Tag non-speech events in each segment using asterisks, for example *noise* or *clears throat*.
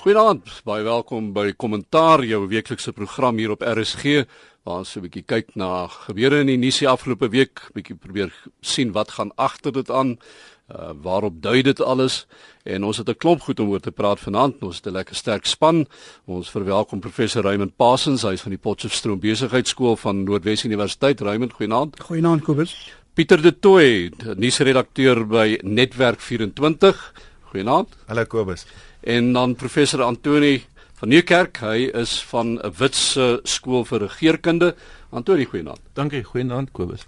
Goeienaand, baie welkom by Kommentaar, jou weeklikse program hier op RSG waar ons 'n bietjie kyk na gebeure in die nuus die afgelope week, bietjie probeer sien wat gaan agter dit aan, uh, waarop dui dit alles en ons het 'n klomp goed om oor te praat vanaand. Ons het 'n lekker sterk span. Ons verwelkom professor Raymond Parsons, hy is van die Potchefstroom Besigheidsskool van Noordwes Universiteit. Raymond, goeienaand. Goeienaand Kobus. Pieter De Tooy, nuusredakteur by Netwerk 24. Goeienaand. Hallo Kobus en dan professor Antoni van Nieuwkerk, hy is van 'n Witse skool vir regeringskunde. Antoni, goeienaand. Dankie, goeienaand Kobus.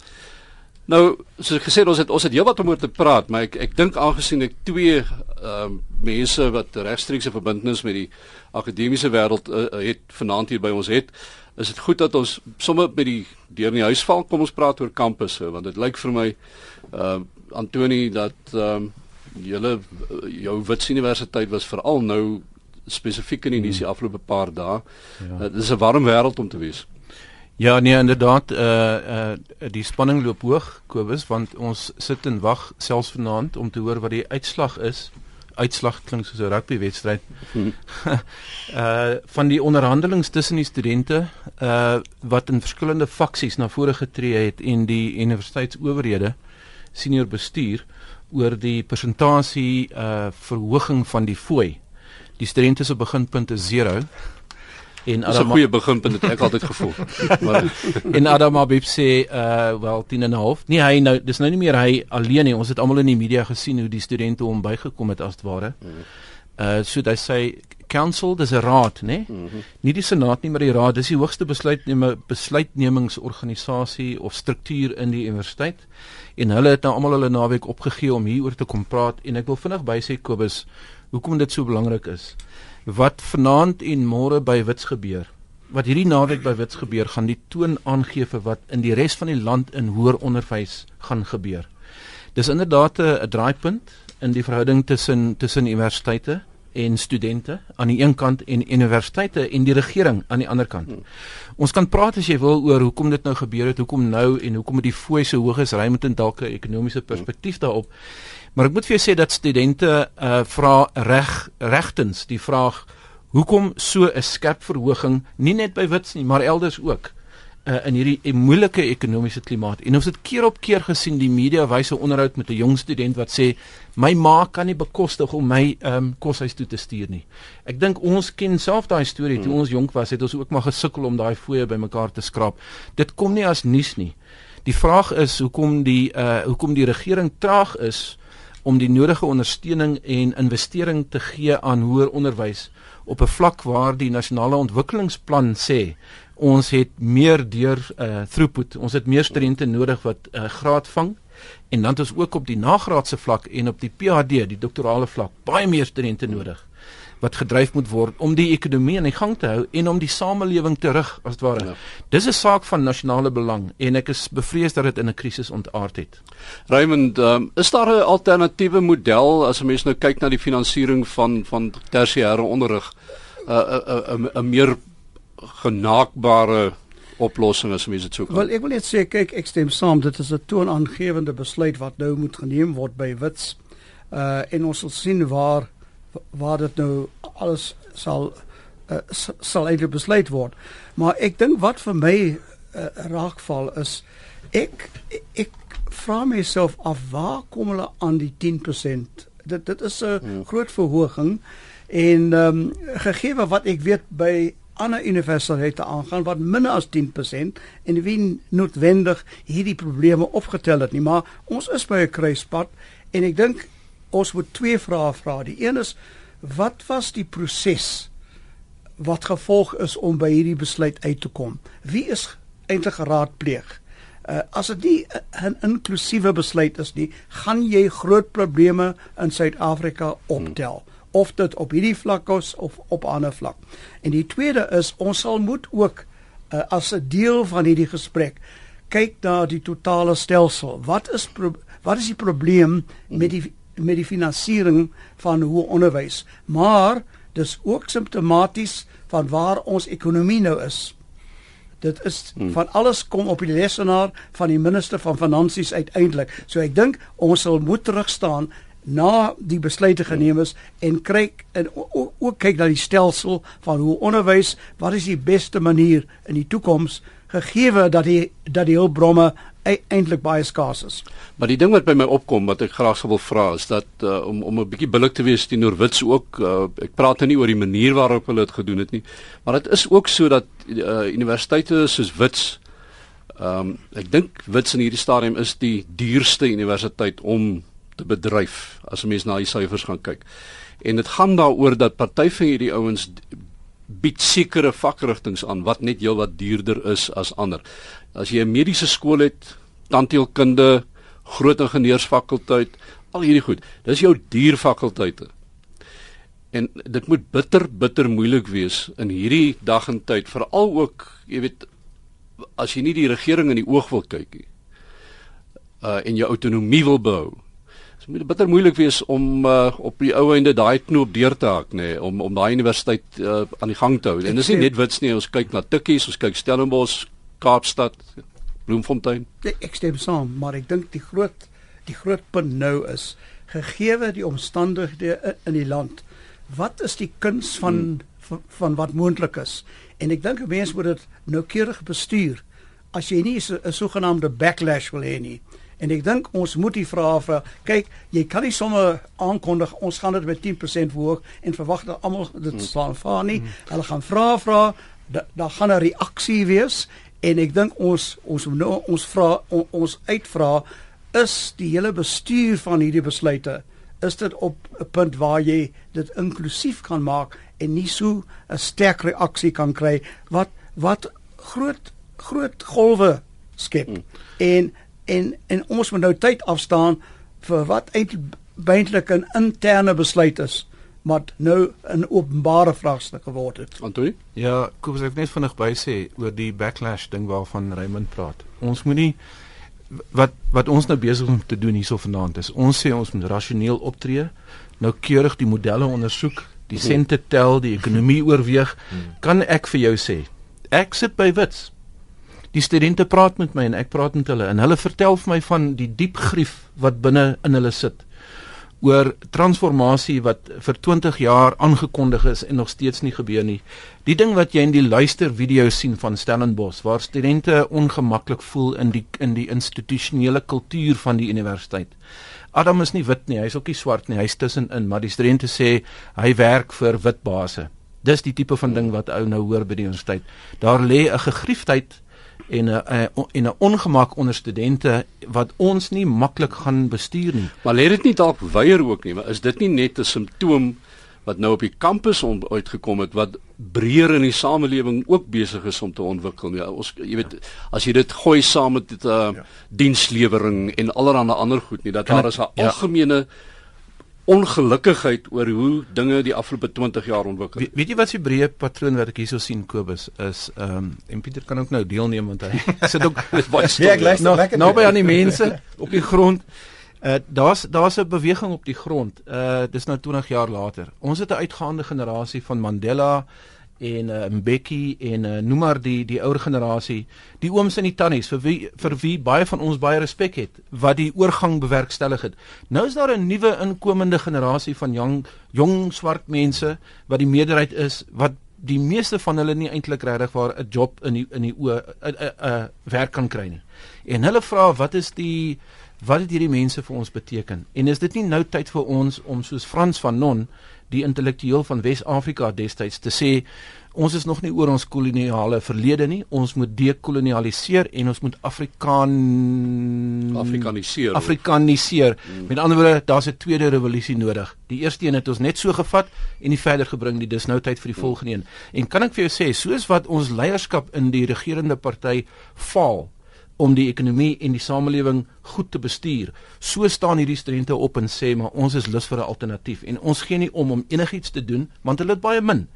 Nou, soos ek gesê het, ons het ons het heelwat om oor te praat, maar ek ek dink aangesien ek twee ehm uh, mense wat regstreekse verbintenis met die akademiese wêreld uh, het vanaand hier by ons het, is dit goed dat ons sommer by die deur in die huis val kom ons praat oor kampusse want dit lyk vir my ehm uh, Antoni dat ehm uh, julle jou Wits Universiteit was veral nou spesifiek in die nuus die hmm. afgelope paar dae. Ja. Uh, dit is 'n warm wêreld om te wees. Ja, nee, inderdaad, uh uh die spanning loop hoog, Kobus, want ons sit en wag selfs vanaand om te hoor wat die uitslag is. Uitslag klink soos 'n rugbywedstryd. Hmm. uh *laughs* van die onderhandelinge tussen die studente uh wat in verskillende faksies na vore getree het en die universiteitsowerhede senior bestuur oor die persentasie uh verhoging van die fooi. Die studente se beginpunt is 0 en Adam 'n goeie beginpunt het ek altyd gevoel. *laughs* maar en Adam Abib sê uh wel 10 en 'n half. Nee, hy nou dis nou nie meer hy alleen nie. Ons het almal in die media gesien hoe die studente hom bygekom het as ware. Uh so hy sê council dis 'n raad, né? Nee? Mm -hmm. Nie die senaat nie, maar die raad. Dis die hoogste besluitneme besluitnemingsorganisasie of struktuur in die universiteit en hulle het nou almal hulle naweek opgegee om hieroor te kom praat en ek wil vinnig by sê Kobus hoekom dit so belangrik is. Wat vanaand en môre by Wits gebeur wat hierdie naweek by Wits gebeur gaan die toon aangee vir wat in die res van die land in hoër onderwys gaan gebeur. Dis inderdaad 'n draaipunt in die verhouding tussen tussen universiteite en studente aan die een kant en universiteite en die regering aan die ander kant. Hmm. Ons kan praat as jy wil oor hoekom dit nou gebeur het, hoekom nou en hoekom dit die fooi so hoog is, Raymond en dalk 'n ekonomiese perspektief daarop. Maar ek moet vir jou sê dat studente uh vra reg regtens die vraag hoekom so 'n skerp verhoging nie net by Wits nie, maar elders ook uh, in hierdie moeilike ekonomiese klimaat. En ons het keer op keer gesien die media wys 'n onderhoud met 'n jong student wat sê my ma kan nie bekostig om my ehm um, koshuis toe te stuur nie. Ek dink ons ken self daai storie toe hmm. ons jonk was, het ons ook maar gesukkel om daai fooie bymekaar te skraap. Dit kom nie as nuus nie. Die vraag is hoekom die uh hoekom die regering traag is om die nodige ondersteuning en investering te gee aan hoër onderwys op 'n vlak waar die nasionale ontwikkelingsplan sê ons het meer deur uh throughput. Ons het meer studente nodig wat 'n uh, graad vang en dan het ons ook op die nagraadse vlak en op die PhD, die doktorale vlak, baie meer studente nodig wat gedryf moet word om die ekonomie aan die gang te hou en om die samelewing terug as ware. Ja. Dis 'n saak van nasionale belang en ek is bevrees dat dit in 'n krisis ontaard het. Raymond, um, is daar 'n alternatiewe model as 'n mens nou kyk na die finansiering van van tersiêre onderrig? 'n uh, 'n uh, 'n uh, uh, meer genaakbare oplossing as mense dit sou kan. Wel, ek wil net sê kyk, ek stem saam, dit is 'n toonaangewende besluit wat nou moet geneem word by Wits. Uh en ons sal sien waar waar dit nou alles sal uh, sal eintlik besluit word. Maar ek dink wat vir my uh, raakval is ek ek vra myself af waar kom hulle aan die 10%? Dit dit is 'n hmm. groot verhoging en ehm um, gegee wat ek weet by ander universiteite aangaan wat minder as 10% en wie noodwendig hierdie probleme opgetel het nie. Maar ons is by 'n kruispunt en ek dink ons moet twee vrae vra. Die een is wat was die proses wat gevolg is om by hierdie besluit uit te kom? Wie is eintlik geraadpleeg? Uh, as dit nie 'n inklusiewe besluit is nie gaan jy groot probleme in Suid-Afrika optel. hmm of dit op hierdie vlak is of op ander vlak. En die tweede is ons sal moet ook uh, as 'n deel van hierdie gesprek kyk na die totale stelsel. Wat is wat is die probleem met die met die finansiering van hoe onderwys? Maar dis ook simptomaties van waar ons ekonomie nou is. Dit is hmm. van alles kom op die lesenaar van die minister van finansies uiteindelik. So ek dink ons sal moet terug staan na die besluite geneem is en kyk en ook kyk na die stelsel van hoe onderwys wat is die beste manier in die toekoms gegee dat die dat die hulpbronne eintlik baie skaars is. Maar die ding wat by my opkom wat ek graag sou wil vra is dat uh, om om 'n bietjie billik te wees teenoor wits ook uh, ek praat nou nie oor die manier waarop hulle dit gedoen het nie, maar dit is ook so dat uh, universiteite soos wits ehm um, ek dink wits in hierdie stadium is die duurste universiteit om bedryf as 'n mens na die syfers gaan kyk. En dit gaan daaroor dat party van hierdie ouens bied sekere vakrigtinge aan wat net heelwat duurder is as ander. As jy 'n mediese skool het, tandheelkunde, groot ingenieursfakulteit, al hierdie goed, dis jou duur fakulteite. En dit moet bitter bitter moeilik wees in hierdie dag en tyd, veral ook, jy weet, as jy nie die regering in die oog wil kyk nie. Uh en jou autonomie wil behou Dit moet bitter moeilik wees om uh, op die ou einde daai knoop deur te hak nê nee, om om daai universiteit uh, aan die gang te hou. En dis nie net wits nie, ons kyk na Tikkies, ons kyk Stellenbosch, Kaapstad, Bloemfontein. Nee, ek stem saam, maar ek dink die groot die groot punt nou is gegeewe die omstandighede in die land. Wat is die kuns van, hmm. van van wat moontlik is? En ek dink mense moet dit noukeurig bestuur. As jy nie 'n sogenaamde backlash wil hê nie. En ek dink ons moet die vrae vir kyk, jy kan nie sommer aankondig ons gaan dit met 10% verhoog en verwag dat almal dit hmm. slaan vaar nie. Hmm. Hulle gaan vra vra, daar da gaan 'n reaksie wees en ek dink ons ons nou ons vra on, ons uitvra is die hele bestuur van hierdie besluite is dit op 'n punt waar jy dit inklusief kan maak en nie so 'n sterk reaksie kan kry wat wat groot groot golwe skep. Hmm. En en en ons moet nou tyd afstaan vir wat eintlik 'n interne besluit is maar nou 'n openbare vraagstuk geword het. Antonie? Ja, kom ek net vinnig by sê oor die backlash ding waarvan Raymond praat. Ons moet nie wat wat ons nou besig om te doen hierso vanaand is. Ons sê ons moet rasioneel optree, nou keurig die modelle ondersoek, die sente tel, die ekonomie oorweeg. Mhm. Kan ek vir jou sê, ek sit by Wits die studente praat met my en ek praat met hulle en hulle vertel vir my van die diep grief wat binne in hulle sit oor transformasie wat vir 20 jaar aangekondig is en nog steeds nie gebeur nie. Die ding wat jy in die luister video sien van Stellenbosch waar studente ongemaklik voel in die in die institusionele kultuur van die universiteit. Adam is nie wit nie, hy's ook nie swart nie, hy's tussenin, maar die studente sê hy werk vir wit baase. Dis die tipe van ding wat ou nou hoor by die universiteit. Daar lê 'n gegriefdheid en 'n en 'n ongemak onder studente wat ons nie maklik gaan bestuur nie. Maar lê dit nie dalk weier ook nie, maar is dit nie net 'n simptoom wat nou op die kampus uitgekom het wat breër in die samelewing ook besig is om te ontwikkel. Ja, ons jy weet as jy dit gooi saam met dit 'n uh, ja. dienslewering en allerlei ander goed nie, dat daar is 'n ja. algemene ja ongelukkigheid oor hoe dinge die afgelope 20 jaar ontwikkel. We, weet jy wat se breë patroon wat ek hierso sien Kobus is ehm um, en Pieter kan ook nou deelneem want hy *laughs* sit ook baie stil. Ja, ek luister nou, lekker naby aan die mense op die grond. Uh daar's daar's 'n beweging op die grond. Uh dis nou 20 jaar later. Ons het 'n uitgaande generasie van Mandela en uh, Mbeki en uh, noem maar die die ouer generasie, die ooms en die tannies vir wie vir wie baie van ons baie respek het wat die oorgang bewerkstellig het. Nou is daar 'n nuwe inkomende generasie van jong jong swart mense wat die meerderheid is wat die meeste van hulle nie eintlik regtig waar 'n job in die in die o 'n 'n werk kan kry nie. En hulle vra wat is die wat het hierdie mense vir ons beteken? En is dit nie nou tyd vir ons om soos Frans van Non die intellektueel van Wes-Afrika destyds te sê ons is nog nie oor ons koloniale verlede nie. Ons moet dekolonialiseer en ons moet Afrikaan Afrikaniseer Afrikaniseer. Hmm. met ander woorde daar's 'n tweede revolusie nodig. Die eerste een het ons net so gevat en nie verder gebring nie. Dis nou tyd vir die hmm. volgende een. En kan ek vir jou sê soos wat ons leierskap in die regerende party faal om die ekonomie en die samelewing goed te bestuur. So staan hierdie studente op en sê maar ons is lus vir 'n alternatief en ons gee nie om om enigiets te doen want hulle het baie min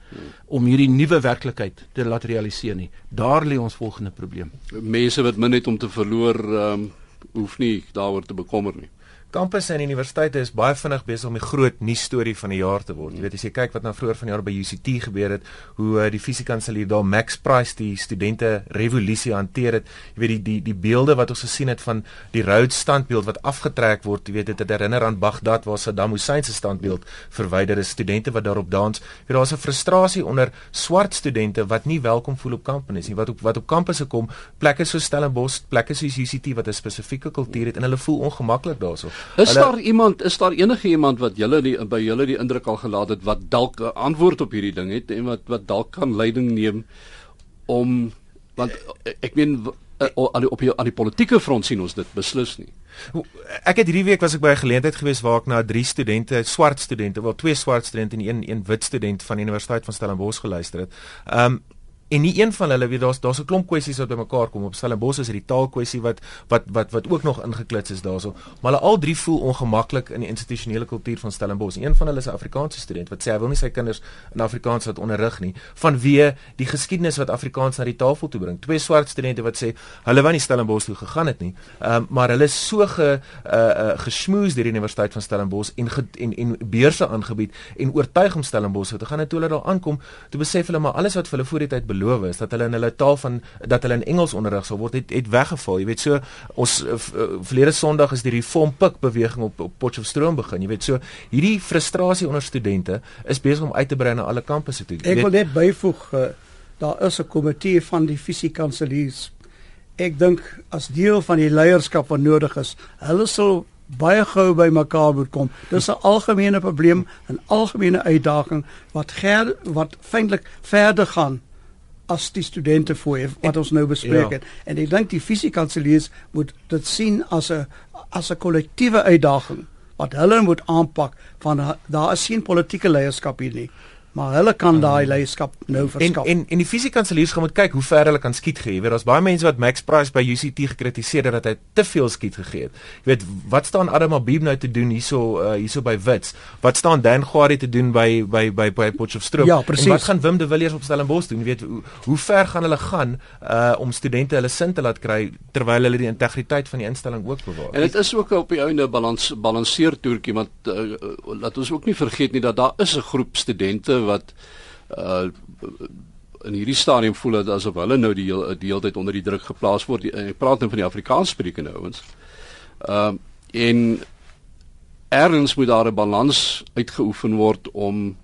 om hierdie nuwe werklikheid te laat realiseer nie. Daar lê ons volgende probleem. Mense wat min het om te verloor, ehm um, hoef nie daaroor te bekommer nie. Kampusse en universiteite is baie vinnig besig om die groot nuus storie van die jaar te word. Jy weet as jy kyk wat nou vroeër van jaar by UCT gebeur het, hoe uh, die fisiekanselier daar Max Price die studente revolusie hanteer het. Jy weet die die die beelde wat ons gesien het van die Rhodes standbeeld wat afgetrek word, jy weet dit het herinner aan Baghdad waar Saddam Hussein se standbeeld verwyder is, studente wat daarop dans. Jy weet daar's 'n frustrasie onder swart studente wat nie welkom voel op kampus nie, wat op wat op kampusse kom, plekke so Stellenbosch, plekke soos UCT wat 'n spesifieke kultuur het en hulle voel ongemaklik daarso. Is hulle, daar iemand, is daar enige iemand wat julle die by julle die indruk al gelaat het wat dalk 'n antwoord op hierdie ding het en wat wat dalk kan leiding neem om want ek meen aan die op die, aan die politieke front sien ons dit beslis nie. Ek het hierdie week was ek by 'n geleentheid gewees waar ek na drie studente, swart studente, wel twee swart studente en een een wit student van die Universiteit van Stellenbosch geluister het. Ehm um, en nie een van hulle weet daar's daar's 'n klomp kwessies wat bymekaar kom. Op Stellenbosch is dit die taalkwessie wat wat wat wat ook nog ingeklits is daarso. Maar hulle al drie voel ongemaklik in die institusionele kultuur van Stellenbosch. Een van hulle is 'n Afrikaanse student wat sê hy wil nie sy kinders in Afrikaans wat onderrig nie vanweë die geskiedenis wat Afrikaans na die tafel toe bring. Twee swart studente wat sê hulle wou nie Stellenbosch toe gegaan het nie um, maar hulle is so ge uh, uh, gesmoes deur die Universiteit van Stellenbosch en ge, en en beurse aangebied en oortuig om Stellenbosch toe te gaan. En toe hulle daar aankom toe besef hulle maar alles wat vir hulle voor die tyd beloof is dat hulle in hulle taal van dat hulle in Engels onderrig sal word het, het weggeval. Jy weet so ons uh, verlede Sondag is die Reform Pik beweging op, op Potchefstroom begin. Jy weet so hierdie frustrasie onder studente is besig om uit te brei na alle kampusse toe. Ek wil net byvoeg uh, daar is 'n komitee van die fisiekanseliers. Ek dink as deel van die leierskap wat nodig is, hulle sal baie gou by mekaar moet kom. Dis 'n algemene probleem, 'n algemene uitdaging wat ger, wat feitelik verder gaan as die studente voor wat ons nou bespreek ja. het. En ek dink die fisiekanseliers moet dit sien as 'n as 'n kollektiewe uitdaging wat hulle moet aanpak van daar is geen politieke leierskap hier nie maar hulle kan daai um, leierskap nou verskaf. En en en die fisiekanseliers gaan moet kyk hoe ver hulle kan skiet gee. Jy weet, daar's baie mense wat Max Price by UCT gekritiseer het dat hy te veel skiet gegee het. Jy weet, wat staan Adam Abib nou te doen hierso uh, hierso by Wits? Wat staan Dan Gwarie te doen by by by by Potchefstroom? Ja, en wat gaan Wim de Villiers op Stellenbosch doen? Jy weet, hoe, hoe ver gaan hulle gaan uh om studente hulle sin te laat kry terwyl hulle die integriteit van die instelling ook bewaar? En dit is ook op die einde balans balanseer toertjie want uh, laat ons ook nie vergeet nie dat daar is 'n groep studente wat uh in hierdie stadium voel dit asof hulle nou die hele die hele tyd onder die druk geplaas word. Ek praat nou van die Afrikaanssprekende ouens. Ehm uh, en erns moet daar 'n balans uitgeoefen word om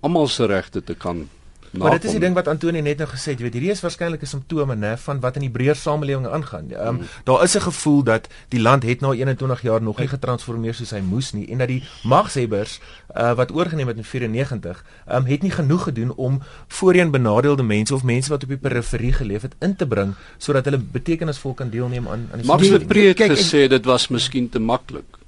almal se regte te kan Maar dit is die ding wat Antonie net nou gesê het, jy weet hierdie is waarskynlik 'n simptome nê van wat in die breër samelewing aangaan. Ehm um, hmm. daar is 'n gevoel dat die land het nou 21 jaar nog nie getransformeer soos hy moes nie en dat die magshebbers uh, wat oorgeneem het in 94 ehm um, het nie genoeg gedoen om voorheen benadeelde mense of mense wat op die periferie geleef het in te bring sodat hulle betekenisvol kan deelneem aan aan die Max het gesê dit was miskien te maklik.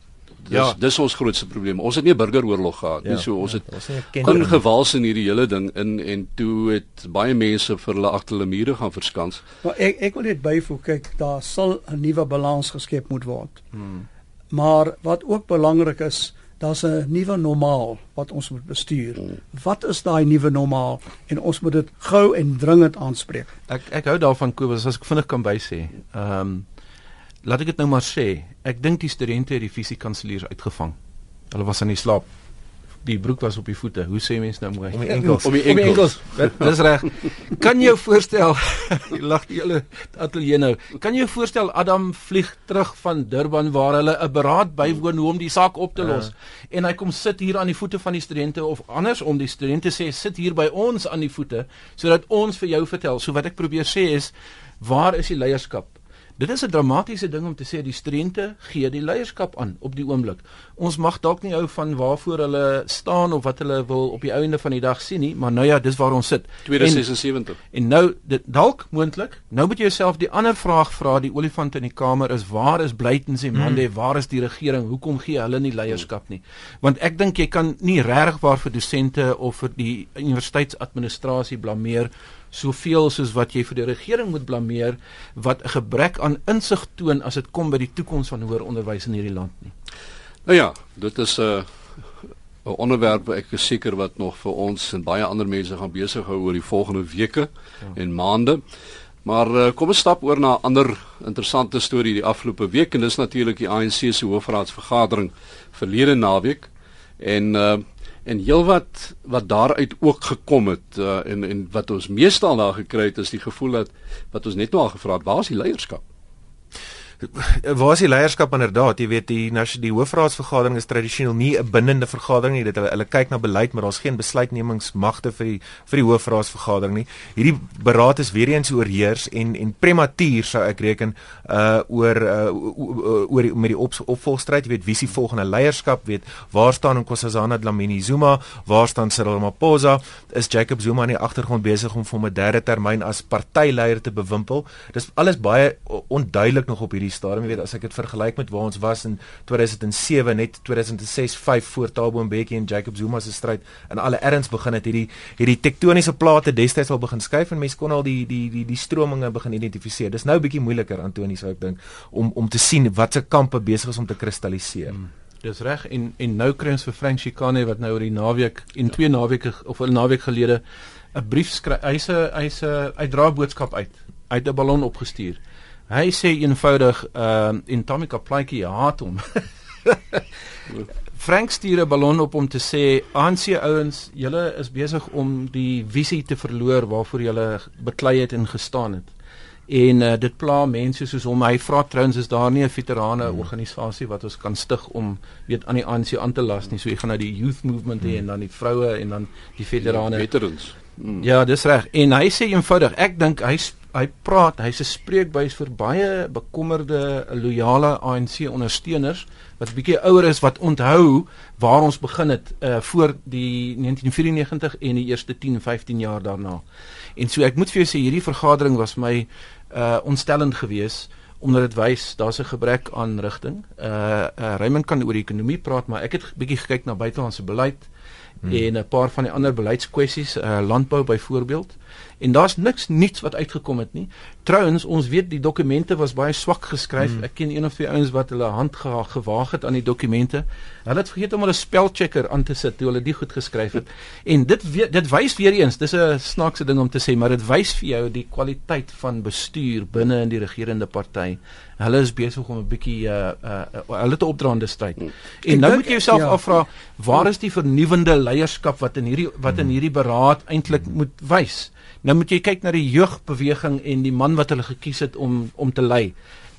Dis ja. dis ons grootste probleem. Ons het nie 'n burgeroorlog gehad nie. Ja, so ons ja, het ingewals in hierdie hele ding in en toe het baie mense vir hulle agter hulle mure gaan verskans. Maar ek ek wil net byvoeg kyk, daar sal 'n nuwe balans geskep moet word. Hmm. Maar wat ook belangrik is, daar's 'n nuwe normaal wat ons moet bestuur. Hmm. Wat is daai nuwe normaal? En ons moet dit gou en dringend aanspreek. Ek ek hou daarvan Kobus as ek vinnig kan bysê. Ehm um, laat ek dit nou maar sê, ek dink die studente het die fisiekanseliers uitgevang. Hulle was in die slaap. Die broek was op die voete. Hoe sê mense nou mooi? Om die enkels. Om die enkels. Dis reg. Kan jy jou voorstel? *laughs* Lag die hele ateljee nou. Kan jy jou voorstel Adam vlieg terug van Durban waar hulle 'n beraad bywoon hoe om die saak op te los uh. en hy kom sit hier aan die voete van die studente of andersom die studente sê sit hier by ons aan die voete sodat ons vir jou vertel. So wat ek probeer sê is waar is die leierskap? Dit is 'n dramatiese ding om te sê die studente gee die leierskap aan op die oomblik. Ons mag dalk nie hou van waarvoor hulle staan of wat hulle wil op die einde van die dag sien nie, maar nou ja, dis waar ons sit. 2076. En, en nou dit dalk moontlik, nou moet jy jouself die ander vraag vra, die olifant in die kamer is waar is Blytens en Mande, hmm. waar is die regering? Hoekom gee hulle nie leierskap nie? Want ek dink jy kan nie regtig waar vir dosente of vir die universiteitsadministrasie blameer soveel soos wat jy vir die regering moet blameer wat 'n gebrek aan insig toon as dit kom by die toekoms van hoër onderwys in hierdie land nie. Nou ja, dit is 'n uh, 'n onderwerp ek is seker wat nog vir ons en baie ander mense gaan besig hou oor die volgende weke ja. en maande. Maar uh, kom ons stap oor na 'n ander interessante storie die afgelope week en dis natuurlik die ANC se hoofraadsvergadering verlede naweek en uh, en heelwat wat daaruit ook gekom het uh, en en wat ons meestal daar gekry het is die gevoel dat wat ons net nou al gevra het waar is die leierskap waar is die leierskap inderdaad? Jy weet die die hoofraadsvergadering is tradisioneel nie 'n bindende vergadering nie. Dit hulle, hulle kyk na beleid maar daar's geen besluitnemingsmagte vir die vir die hoofraadsvergadering nie. Hierdie beraad is weer eens oorheers en en prematuur sou ek reken uh oor uh oor met die op, opvolgstryd. Jy weet wie se volgende leierskap? Weet waar staan Nkosazana Dlamini Zuma? Waar staan Cyril Ramaphosa? Is Jacob Zuma in die agtergrond besig om vir 'n derde termyn as partyleier te bewimpel? Dis alles baie onduidelik nog op hierdie stadium, jy weet, as ek dit vergelyk met waar ons was in 2007, net 2006, 5 voor Thabo Mbeki en Jacob Zuma se stryd in alle erns begin het hierdie hierdie tektoniese plate destyds al begin skuif en mense kon al die die die die strominge begin identifiseer. Dis nou 'n bietjie moeiliker Antoni sou ek dink om om te sien watse kampe besig is om te kristalliseer. Hmm. Dis reg en en nou kry ons vir Frank Chikane wat nou oor die naweek en twee naweke of 'n naweek gelede 'n brief skryf. Hy's 'n hy's 'n uitdra boodskap uit uit 'n ballon opgestuur. Hy sê eenvoudig ehm uh, en Tommy Kaplaitjie haat hom. *laughs* Frank stuur 'n ballon op om te sê ANC ouens, julle is besig om die visie te verloor waarvoor julle beklei het en gestaan het. En uh, dit pla mense soos hom. Hy vra trouens is daar nie 'n veterane hmm. organisasie wat ons kan stig om weet aan die ANC aan te las nie. So jy gaan nou die youth movement hê en dan die vroue en dan die veterane. Ja, veterans. Hmm. Ja, dis reg. En hy sê eenvoudig, ek dink hy hy praat, hy's 'n spreekbuis vir baie bekommerde, loyale ANC ondersteuners wat bietjie ouer is wat onthou waar ons begin het uh voor die 1994 en die eerste 10, 15 jaar daarna. En so ek moet vir jou sê hierdie vergadering was my uh ontstellend geweest omdat dit wys daar's 'n gebrek aan rigting. Uh, uh Raymond kan oor die ekonomie praat, maar ek het bietjie gekyk na buitelandse beleid hmm. en 'n paar van die ander beleidskwessies, uh landbou byvoorbeeld. En daar's niks nuuts wat uitgekom het nie. Trouwens, ons weet die dokumente was baie swak geskryf. Hmm. Ek ken een of twee ouens wat hulle hand ge gewaag het aan die dokumente. Hulle het vergeet om hulle spelchecker aan te sit toe hulle dit goed geskryf het. *laughs* En dit we, dit wys weer eens, dis 'n snaakse ding om te sê, maar dit wys vir jou die kwaliteit van bestuur binne in die regerende party. Hulle is besig om 'n bietjie uh uh, hulle te opdraande stryd. Hmm. En nou moet jy jouself ja. afvra, waar is die vernuwendende leierskap wat in hierdie wat in hmm. hierdie beraad eintlik moet wys? Nou moet jy kyk na die jeugbeweging en die man wat hulle gekies het om om te lei.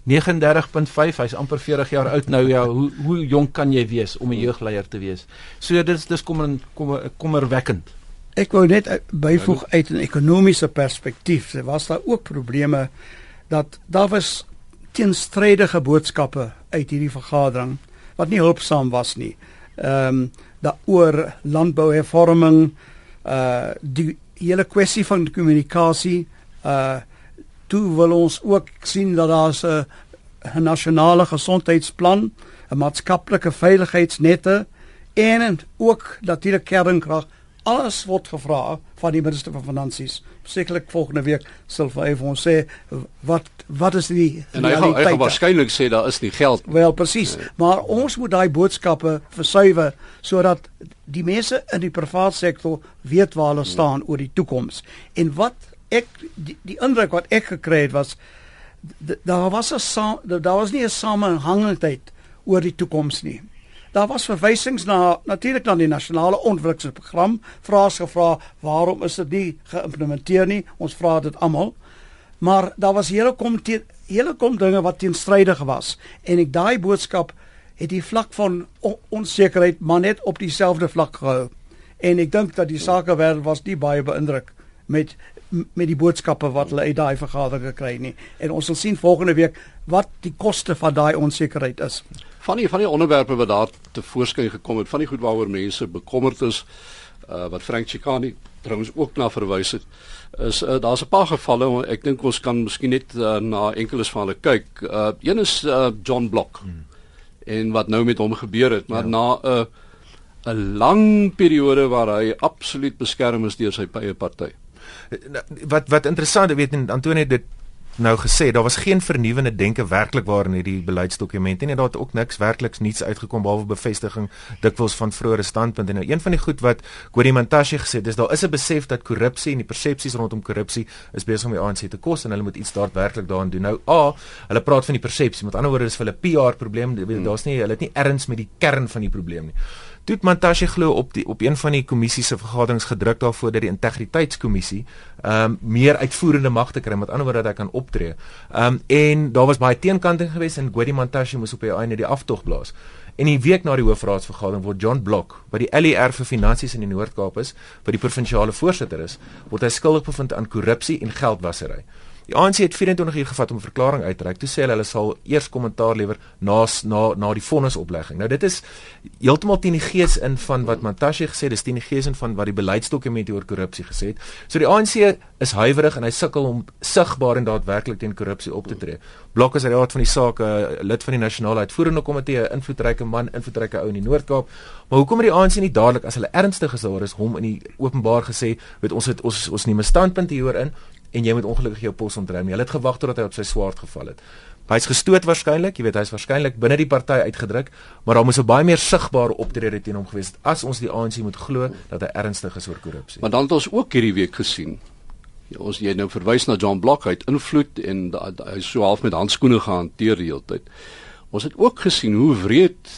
39.5, hy's amper 40 jaar oud nou ja, hoe hoe jonk kan jy wees om 'n jeugleier te wees? So dit is dis kommer kommer kommerwekkend. Ek wou net byvoeg uit 'n ekonomiese perspektief. Daar was daar ook probleme dat daar was teenstrydige boodskappe uit hierdie vergadering wat nie hulpsaam was nie. Ehm um, daaroor landbouhervorming uh die hele kwessie van kommunikasie uh toe wil ons ook sien dat daar 'n 'n nasionale gesondheidsplan, 'n maatskaplike veiligheidsnette en ook natuurlik kernkrag alles word gevra van die minister van finansies. Sekerlik volgende week sal hy vir ons sê wat wat is die En hy gaan, hy gaan waarskynlik sê daar is nie geld. Wel presies, nee. maar ons moet daai boodskappe versuiwer sodat die mense in die private sektor weet waar hulle staan oor die toekoms. En wat ek die, die indruk wat ek gekry het was daar was 'n daar was nie 'n samehangigheid oor die toekoms nie. Daar was verwysings na natuurlik na die nasionale ontwikkelingsprogram, vrae gevra, waarom is dit nie geïmplementeer nie? Ons vra dit almal. Maar daar was hele kom hele kom dinge wat teenstrydig was en ek daai boodskap het die vlak van onsekerheid maar net op dieselfde vlak gehou. En ek dink dat die sakewêreld was nie baie beïndruk met met die boodskappe wat hulle uit daai vergadering gekry het nie. En ons sal sien volgende week wat die koste van daai onsekerheid is. Van die van die onderwerpe wat daar te voorskyn gekom het, van die goed waaroor mense bekommerd is, uh, wat Frank Chikani trouens ook na verwys het, is uh, daar's 'n paar gevalle, ek dink ons kan miskien net uh, na enkeles van hulle kyk. Uh, een is uh, John Block. Hmm en wat nou met hom gebeur het, maar ja. na 'n 'n lang periode waar hy absoluut beskerm is deur sy eie party. Nou, wat wat interessant, weet en Antonie dit nou gesê daar was geen vernuwende denke werklik waar in hierdie beleidsdokument nie daar het ook niks werkliks niets uitgekom behalwe bevestiging dikwels van vroeëre standpunte. En nou een van die goed wat Gordie Montashe gesê het is daar is 'n besef dat korrupsie en die persepsies rondom korrupsie is besig om die ANC te kos en hulle moet iets daadwerklik daaraan doen. Nou a hulle praat van die persepsie met ander woorde is hulle PR probleem daar's nie hulle het nie erns met die kern van die probleem nie Toe Montashe glo op die op een van die kommissie se vergaderings gedruk daarvoor dat die integriteitskommissie ehm um, meer uitvoerende magte kry met ander woorde dat hy kan optree. Ehm um, en daar was baie teenkanting geweest en Godi Montashe moes op die einde die aftog blaas. En 'n week na die hoofraadsvergadering word John Block, wat die LER vir finansies in die Noord-Kaap is, wat die provinsiale voorsitter is, word hy skuldig bevind aan korrupsie en geldwasery. Die ANC het 24 uur gevat om 'n verklaring uit te reik. Toe sê hulle hulle sal eers kommentaar lewer na na na die vonnisoplegging. Nou dit is heeltemal teen die gees in van wat Mantashe gesê het, dis teen die gees in van wat die beleidsdokument oor korrupsie gesê het. So die ANC is huiwerig en hy sukkel om sigbaar en daadwerklik teen korrupsie op te tree. Blok is raad van die saak 'n lid van die nasionale uitvoerende komitee, 'n invloedryke man, invloedryke ou in die Noord-Kaap. Maar hoekom het die ANC nie dadelik as hulle ernstig is daaroor is hom in die openbaar gesê, weet ons het ons ons neem 'n standpunt hieroor in en jy moet ongelukkig jou pos ontruim. Hulle het gewag totdat hy op sy swaard geval het. Hy's gestoot waarskynlik, jy weet hy's waarskynlik binne die party uitgedruk, maar daar moes 'n baie meer sigbare optrede teen hom gewees het as ons die ANC moet glo dat hy ernstig is oor korrupsie. Maar dan het ons ook hierdie week gesien. Ja, ons jy nou verwys na John Block uit invloed en hy so half met handskoene gehanteer die hele tyd. Ons het ook gesien hoe wreed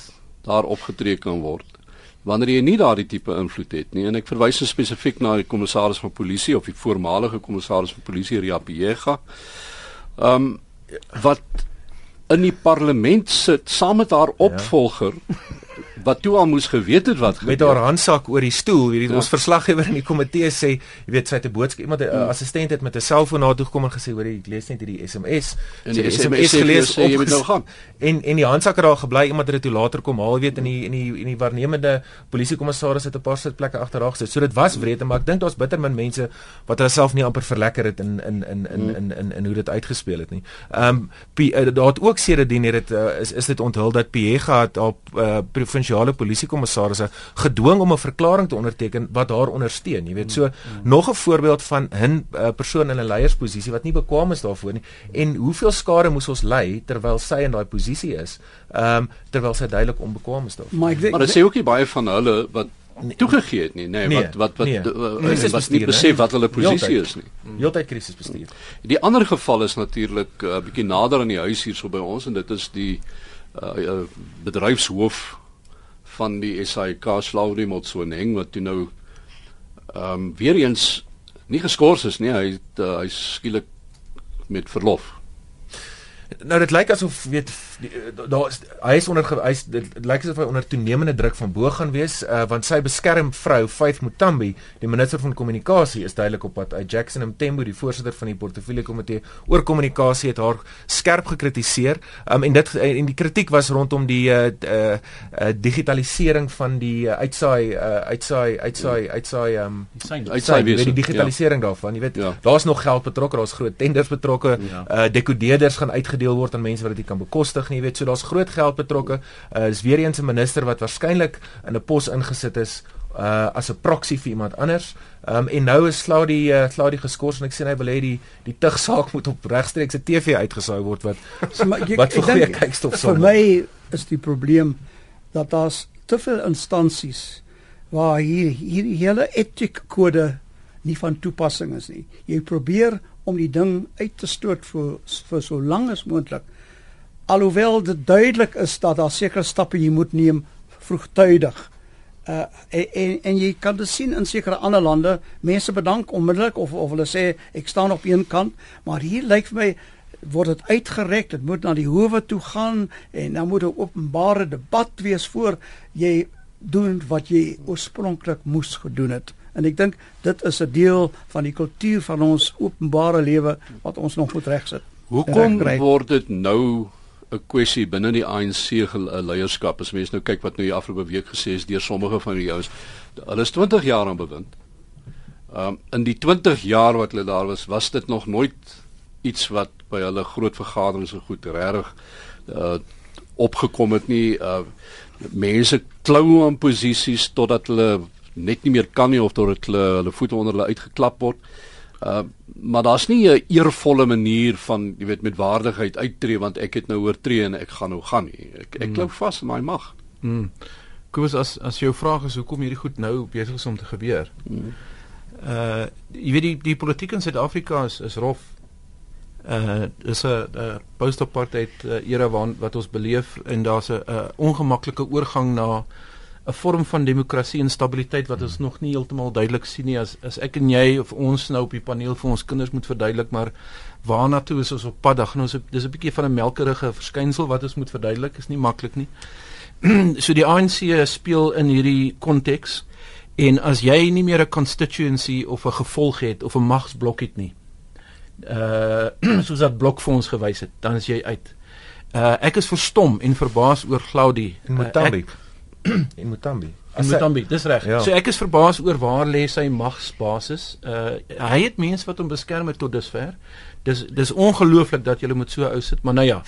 daar opgetree kan word wanneer jy nie daardie tipe invloed het nie en ek verwys spesifiek na die kommissaris van polisie of die voormalige kommissaris van polisie Ria Piega. Ehm um, wat in die parlement sit saam met haar ja. opvolger ja wat toe al moes geweet het wat met haar handsak oor die stoel hierdie ja. ons verslaggewer in die komitee sê jy weet sy het 'n boodskap iemand 'n hmm. assistent het met 'n selfoon na toe gekom en gesê hoor ek lees net hierdie SMS en die SMS, SMS gelees sê jy moet nou gaan. En en die handsak het daar gebly iemand het dit toe later kom haal weet in die in die in die waarnemende polisiekommissaris het 'n paar sitplekke agter haar gesit. So dit was wreed maar ek dink daar's bitter min mense wat hulle self nie amper verlekker het in in in in in in, in, in hoe dit uitgespeel het nie. Ehm um, daar het ook sedertdien het dit uh, is is dit onthul dat Piega het op uh, provinsiale provinsiale polisiekommissarisse gedwing om 'n verklaring te onderteken wat haar ondersteun. Jy weet, so mm. nog 'n voorbeeld van 'n uh, persoon in 'n leiersposisie wat nie bekwame is daarvoor nie. En hoeveel skade moes ons ly terwyl sy in daai posisie is? Ehm um, terwyl sy duidelik onbekwame is daarvoor. Maar, maar dit sê ook nie baie van hulle wat Nee, toegegee het nie, nee, nee wat wat wat nee, uh, wat nie besef wat hulle posisie is nie. Heeltyd krisisbestuur. Die ander geval is natuurlik 'n uh, bietjie nader aan die huis hierso by ons en dit is die uh, bedryfshoof van die SAIK Slaudie Motsoneng wat toe nou ehm um, weer eens nie geskort is nie. Hy uh, hy skielik met verlof Nou dit lyk asof weet eh, daar is hy is onder hy is dit lyk asof hy onder toenemende druk van bo gaan wees uh, want sy beskerm vrou Faith Mutambi die minister van kommunikasie is duidelik op pad uit Jackson Mthembu die voorsitter van die portefeulje komitee oor kommunikasie het haar skerp gekritiseer um, en dit en die kritiek was rondom die uh, uh, uh, digitalisering van die uh, uitsaai uh, uitsaai uitsaai uitsaai um, uitsaai weet die digitalisering ja. daarvan jy weet ja. daar's nog geld betrokke daar's groot tenders betrokke ja. uh, dekodeerders gaan uitgedeel uitgedeel word aan mense wat dit nie kan bekostig nie. Jy weet, so daar's groot geld betrokke. Uh is weer eens 'n minister wat waarskynlik in 'n pos ingesit is uh as 'n proxy vir iemand anders. Um en nou is slaa die uh, slaa die geskort en ek sê hy wil hê die die tug saak moet op regstreekse TV uitgesaai word wat so, maar, jy, wat vir goeie kykstof sou. Vir my is die probleem dat daar's te veel instansies waar hier hier hele etiekkode nie van toepassing is nie. Jy probeer om die ding uit te stoot vir vir so lank as moontlik. Alhoewel dit duidelik is dat daar sekere stappe jy moet neem vroegtydig. Uh en, en en jy kan dit sien in sekere ander lande, mense bedank onmiddellik of of hulle sê ek staan op een kant, maar hier lyk vir my word dit uitgerek, dit moet na die howe toe gaan en dan moet 'n openbare debat wees voor jy doen wat jy oorspronklik moes gedoen het en ek dink dit is 'n deel van die kultuur van ons openbare lewe wat ons nog moet regsit. Hoekom word dit nou 'n kwessie binne die ANC leierskap as mense nou kyk wat nou die afgelope week gesê is deur sommige van die ouens. Hulle is 20 jaar aan bewind. Um in die 20 jaar wat hulle daar was, was dit nog nooit iets wat by hulle groot vergaderings so goed regtig uh opgekom het nie. Uh mense klou aan posisies totdat hulle net nie meer kan nie of tot hulle hulle voete onder hulle uitgeklap word. Uh maar daar's nie 'n eervolle manier van jy weet met waardigheid uittree want ek het nou oortree en ek gaan nou gaan nie. Ek ek klou vas in daai mag. Mm. Koos as as jou vraag is hoekom hierdie goed nou besig is om te gebeur. Mm. Uh jy weet die die politiek in Suid-Afrika is is rof. Uh is 'n post-apartheid uh, era waarin wat ons beleef en daar's 'n ongemaklike oorgang na 'n vorm van demokrasie en stabiliteit wat ons nog nie heeltemal duidelik sien nie. As as ek en jy of ons nou op die paneel vir ons kinders moet verduidelik maar waarna toe is ons op pad? Dan ons dis 'n bietjie van 'n melkerige verskynsel wat ons moet verduidelik is nie maklik nie. *clears throat* So die ANC speel in hierdie konteks en as jy nie meer 'n constituency of 'n gevolg het of 'n magsblok het nie uh *clears throat* soos dat blok vir ons gewys het dan is jy uit. Uh ek is verstom en verbaas oor Claudie. En Mothambi uh, *clears throat* in Mutambi. In Mutambi, dis reg. Ja. So ek is verbaas oor waar lê sy magsbasis. Uh hy het mense wat hom beskerm het tot dusver. Dis dis ongelooflik dat jy moet so ou sit, maar nou ja.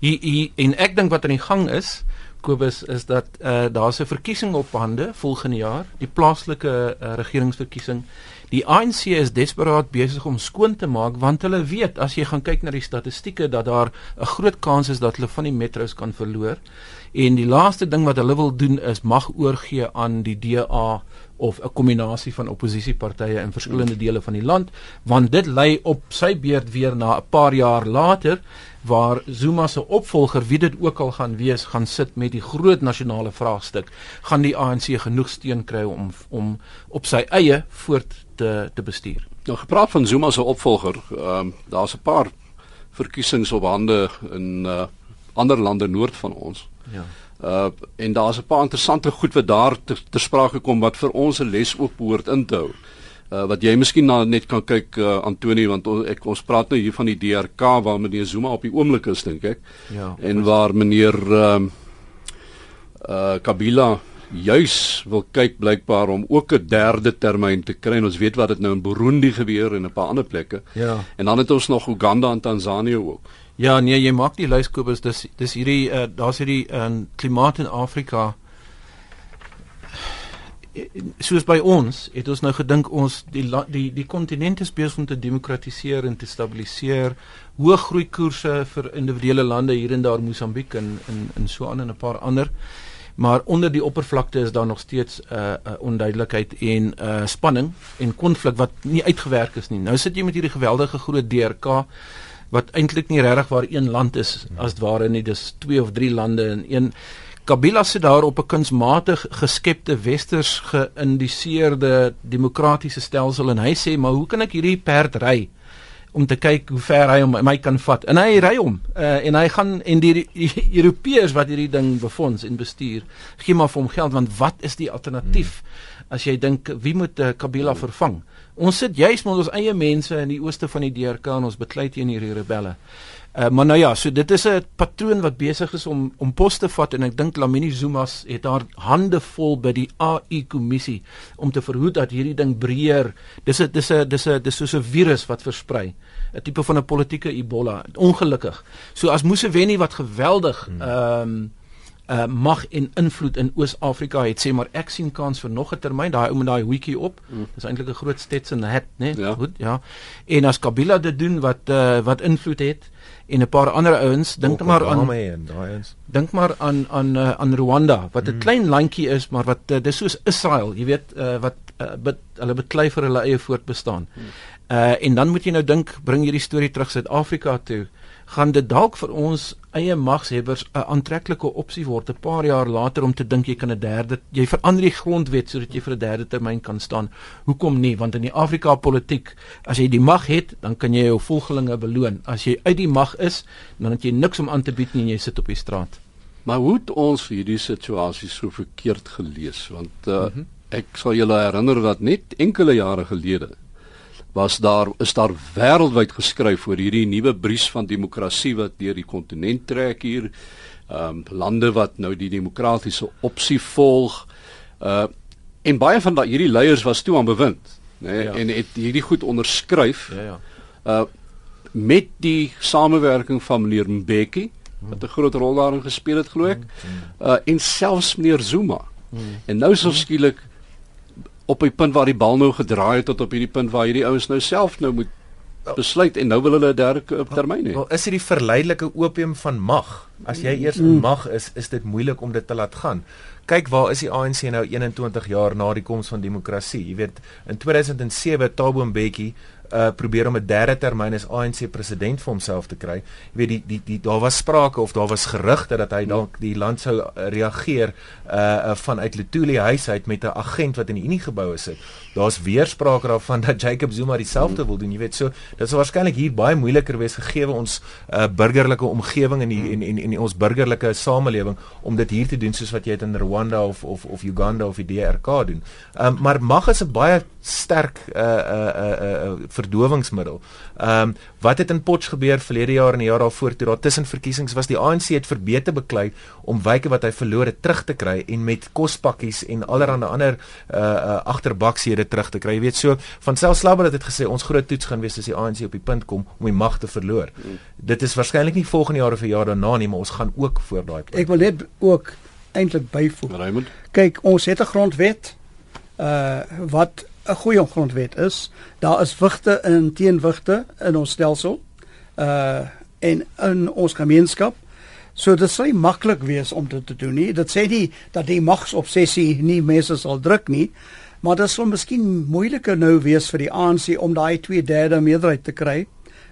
Hier hier en ek dink wat aan die gang is, Kobus, is dat uh daar's 'n verkiesing op hande volgende jaar, die plaaslike uh, regeringsverkiesing. Die ANC is desperaat besig om skoon te maak want hulle weet as jy gaan kyk na die statistieke dat daar 'n groot kans is dat hulle van die metros kan verloor. En die laaste ding wat hulle wil doen is mag oorgee aan die DA of 'n kombinasie van oppositiepartye in verskillende dele van die land, want dit lei op sy beurt weer na 'n paar jaar later waar Zuma se opvolger, wie dit ook al gaan wees, gaan sit met die groot nasionale vraagstuk, gaan die ANC genoeg steun kry om om op sy eie voort te te bestuur. Nou gepraat van Zuma se opvolger, ehm um, daar's 'n paar verkiesings op hande in uh, ander lande noord van ons. Ja. Uh en daar's 'n paar interessante goed wat daar ter, ter sprake kom wat vir ons 'n les ook behoort in te hou. Uh wat jy miskien na net kan kyk uh Antoni want on, ek ons praat nou hier van die DRK waar meneer Zuma op die oomblik is dink ek. Ja. En waar meneer ehm uh, uh Kabila juis wil kyk blykbaar om ook 'n derde termyn te kry. En ons weet wat dit nou in Burundi gebeur en 'n paar ander plekke. Ja. En dan het ons nog Uganda en Tansanië ook. Ja, nee, jy maak die lys Kobus, dis dis hierdie uh, daar's hierdie uh, klimaat in Afrika. Soos by ons, het ons nou gedink ons die die die kontinent is besig om te demokratiseer en te stabiliseer. Hoë groei koerse vir individuele lande hier en daar Mosambiek en in in so aan en 'n paar ander. Maar onder die oppervlakte is daar nog steeds 'n uh, uh, onduidelikheid en uh, spanning en konflik wat nie uitgewerk is nie. Nou sit jy met hierdie geweldige groot DRK wat eintlik nie regtig waar een land is as dit ware nie. Dis twee of drie lande in een. Kabila sit daar op 'n kunsmatig geskepte westers geïndiseerde demokratiese stelsel en hy sê maar hoe kan ek hierdie perd ry om te kyk hoe ver hy hom my kan vat? En hy ry hom uh, en hy gaan en die, die *laughs* Europeërs wat hierdie ding befonds en bestuur gee maar vir hom geld want wat is die alternatief? Hmm. as jy dink wie moet uh, Kabila vervang Ons sit juis met ons eie mense in die ooste van die DRK en ons beklei teen hierdie rebelle. Uh, maar nou ja, so dit is 'n patroon wat besig is om om pos te vat en ek dink Lamini Zuma het haar hande vol by die AI kommissie om te verhoed dat hierdie ding breër. Dis 'n dis 'n dis 'n dis soos 'n virus wat versprei. 'n tipe van 'n politieke Ebola. Ongelukkig. So as Museveni wat geweldig hmm. ehm um, uh, mag en invloed in Oos-Afrika het sê maar ek sien kans vir nog 'n termyn daai ou met daai hoetjie op mm. dis eintlik 'n groot Stetson hat nê nee? ja. goed ja en as Kabila dit doen wat uh, wat invloed het en 'n paar ander ouens dink maar aan dink maar aan aan uh, aan Rwanda wat 'n mm. klein landjie is maar wat uh, dis soos Israel jy weet uh, wat uh, bid, hulle beklei vir hulle eie voortbestaan mm. uh, en dan moet jy nou dink bring hierdie storie terug Suid-Afrika toe gaan dit dalk vir ons eie magshebbers 'n aantreklike opsie word 'n paar jaar later om te dink jy kan 'n derde jy verander die grondwet sodat jy vir 'n derde termyn kan staan. Hoekom nie? Want in die Afrika politiek, as jy die mag het, dan kan jy jou volgelinge beloon. As jy uit die mag is, dan het jy niks om aan te bied nie en jy sit op die straat. Maar hoe het ons hierdie situasie so verkeerd gelees? Want uh, mm -hmm. ek sal julle herinner dat net enkele jare gelede was daar is daar wêreldwyd geskryf oor hierdie nuwe bries van demokrasie wat deur die kontinent trek hier. Ehm um, lande wat nou die demokratiese opsie volg. Uh en baie van daai hierdie leiers was toe aan bewind, nê, nee, ja. en het hierdie goed onderskryf. Ja ja. Uh met die samewerking van meneer Mbeki wat 'n groot rol daarin gespeel het glo ek. Uh en selfs meneer Zuma. Hmm. En nou so skielik op die punt waar die bal nou gedraai het tot op hierdie punt waar hierdie ouens nou self nou moet besluit en nou wil hulle 'n derde termyn hê. Wel, is dit die verleidelike opium van mag? As jy eers in mag is, is dit moeilik om dit te laat gaan. Kyk waar is die ANC nou 21 jaar na die koms van demokrasie. Jy weet, in 2007 Thabo Mbeki uh probeer om 'n derde termyn as ANC president vir homself te kry. Jy weet die die die daar was sprake of daar was gerugte dat hy dalk die land sou uh, reageer uh, uh vanuit Lutuli huis uit met 'n agent wat in die Unie geboue sit. Daar's weer sprake daarvan *laughs* dat Jacob Zuma dieselfde wil doen. Jy weet so, dit sou waarskynlik hier baie moeiliker wees gegee ons uh burgerlike omgewing en die en en, en ons burgerlike samelewing om dit hier te doen soos wat jy dit in Rwanda of of of Uganda of die DRK doen. Um maar mag is 'n baie sterk uh uh uh, uh verdowingsmiddel. Ehm um, wat het in Potch gebeur verlede jaar en die jaar daarvoor toe daar tussen verkiesings was die ANC het verbeter beklei om wyke wat hy verloor het terug te kry en met kospakkies en allerlei ander uh uh agterbaksiede terug te kry. Jy weet so van selfs Slabber het dit gesê ons groot toets gaan wees as die ANC op die punt kom om die mag te verloor. Mm. Dit is waarskynlik nie volgende jaar of 'n jaar daarna nie, maar ons gaan ook voor daai punt. Ek wil net ook eintlik byvoeg. Raymond. Kyk, ons het 'n grondwet uh wat 'n goeie grondwet is. Daar is wigte en teenwigte in ons stelsel. Uh en in ons gemeenskap. So dit sou maklik wees om dit te doen nie. Dit sê nie dat die magsobsessie nie mense sal druk nie, maar dit sal miskien moeiliker nou wees vir die ANC om daai 2/3 meerderheid te kry.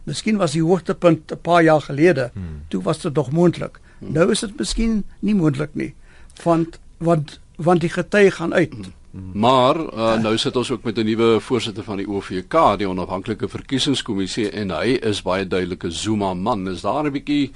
Miskien was die hoogtepunt 'n paar jaar gelede. Hmm. Toe was dit nog moontlik. Hmm. Nou is dit miskien nie moontlik nie. Want want want die getuie gaan uit. Hmm. Maar uh, nou sit ons ook met 'n nuwe voorsitter van die OVK, die onafhanklike verkiesingskommissie en hy is baie duidelike Zuma man. Is daar 'n bietjie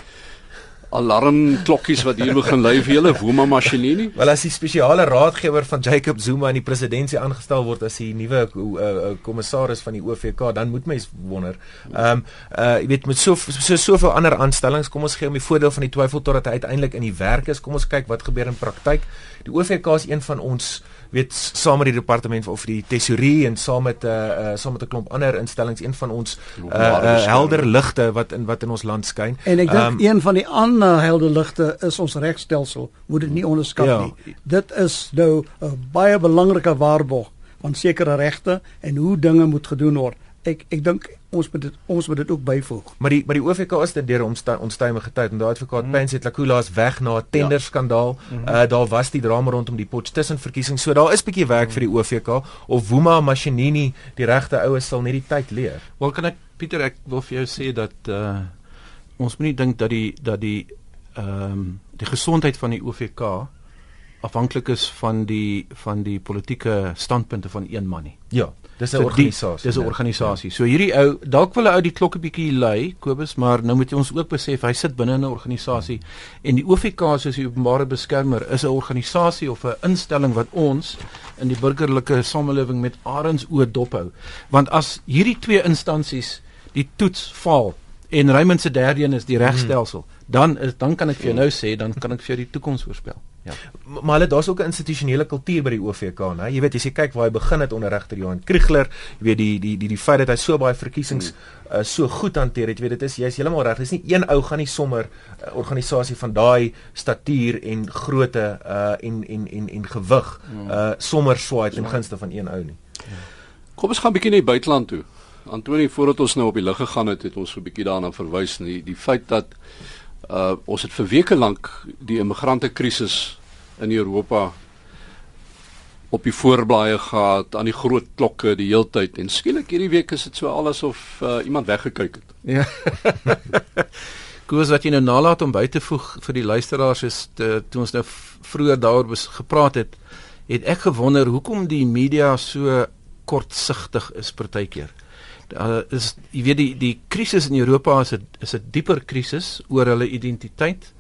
alarmklokkies wat hier begin lui vir julle Zuma masjinie? Wel as die spesiale raadgewer van Jacob Zuma in die presidentskap aangestel word as die nuwe uh, kommissaris van die OVK, dan moet mens wonder. Ehm um, uh jy weet met so so soveel ander aanstellings, kom ons gee hom die voordeel van die twyfel totdat hy uiteindelik in die werk is. Kom ons kyk wat gebeur in praktyk. Die OVK is een van ons weet saam met die departement of die tesourie en saam met 'n uh, uh, saam met 'n klomp ander instellings een van ons uh, uh, helder ligte wat in wat in ons land skyn. En ek dink um, een van die ander helder ligte is ons regstelsel. Moet dit nie onderskat ja. nie. Dit is nou 'n baie belangrike waarborg van sekere regte en hoe dinge moet gedoen word. Ek ek dink ons moet dit ons moet dit ook byvoeg. Maar die maar die OVK is dit deur onstuimige tyd en daai advokaat mm. Pence het Lakula is weg na 'n tender skandaal. Ja. Mm -hmm. Uh daar was die drama rondom die Potch tussen verkiesings. So daar is bietjie werk mm. vir die OVK of Wuma Mashinini die regte oues sal net die tyd leer. Wel kan ek Pieter ek wil vir jou sê dat uh ons moenie dink dat die dat die ehm um, die gesondheid van die OVK afhanklik is van die van die politieke standpunte van een man nie. Ja. Dis 'n so organisasie. Dis 'n organisasie. So hierdie ou dalk wil hy uit die klokke bietjie lui, Kobus, maar nou moet jy ons ook besef hy sit binne 'n organisasie en die OFK soos die openbare beskermer is 'n organisasie of 'n instelling wat ons in die burgerlike samelewing met arends oë dophou. Want as hierdie twee instansies die toets faal en Raymond se derde een is die regstelsel, hmm. dan is dan kan ek vir jou nou sê, dan kan ek vir jou die toekoms voorspel. Ja. Maar hulle daar's ook 'n institusionele kultuur by die OVK, né? Jy weet as jy kyk waar hy begin het onder regter Johan Kriegler, jy weet die die die die feit dat hy so baie verkiesings uh, so goed hanteer het, jy weet dit is jy's heeltemal reg. Dis nie een ou gaan nie sommer 'n uh, organisasie van daai statuur en grootte uh en en en en gewig uh sommer swaai ten gunste van een ou nie. Ja. Kom ons gaan 'n bietjie na die buiteland toe. Antoni, voordat ons nou op die lug gegaan het, het ons so 'n bietjie daarna verwys, nie die feit dat uh ons het vir weke lank die immigrante krisis in Europa op die voorblaaie gehad aan die groot klokke die heeltyd en skielik hierdie week is dit so alles of uh, iemand weggekyk het. Ja. *laughs* Koos wat jy nou nalat om by te voeg vir die luisteraars is te, toe ons nou vroeër daaroor gepraat het, het ek gewonder hoekom die media so kortsigtig is partykeer. Uh, is jy weet die die krisis in Europa is 'n is 'n dieper krisis oor hulle identiteit.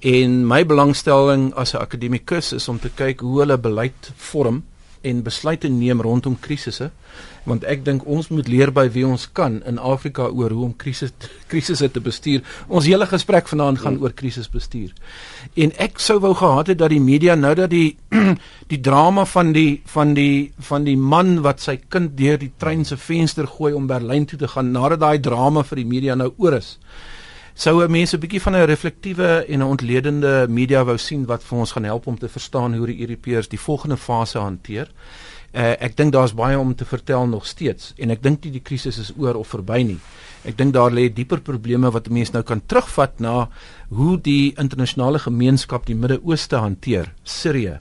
En my belangstelling as 'n akademikus is om te kyk hoe hulle beleid vorm en besluite neem rondom krisisse want ek dink ons moet leer by wie ons kan in Afrika oor hoe om krisis krisisse te bestuur. Ons hele gesprek vanaand gaan oor krisisbestuur. En ek sou wou gehad het dat die media nou dat die *clears throat* die drama van die van die van die man wat sy kind deur die trein se venster gooi om Berlyn toe te gaan nadat daai drama vir die media nou oor is sou mense 'n bietjie van 'n reflektiewe en 'n ontledende media wou sien wat vir ons gaan help om te verstaan hoe die Europeërs die volgende fase hanteer. Uh, ek dink daar's baie om te vertel nog steeds en ek dink nie die krisis is oor of verby nie. Ek dink daar lê dieper probleme wat mense nou kan terugvat na hoe die internasionale gemeenskap die Midde-Ooste hanteer. Sirië,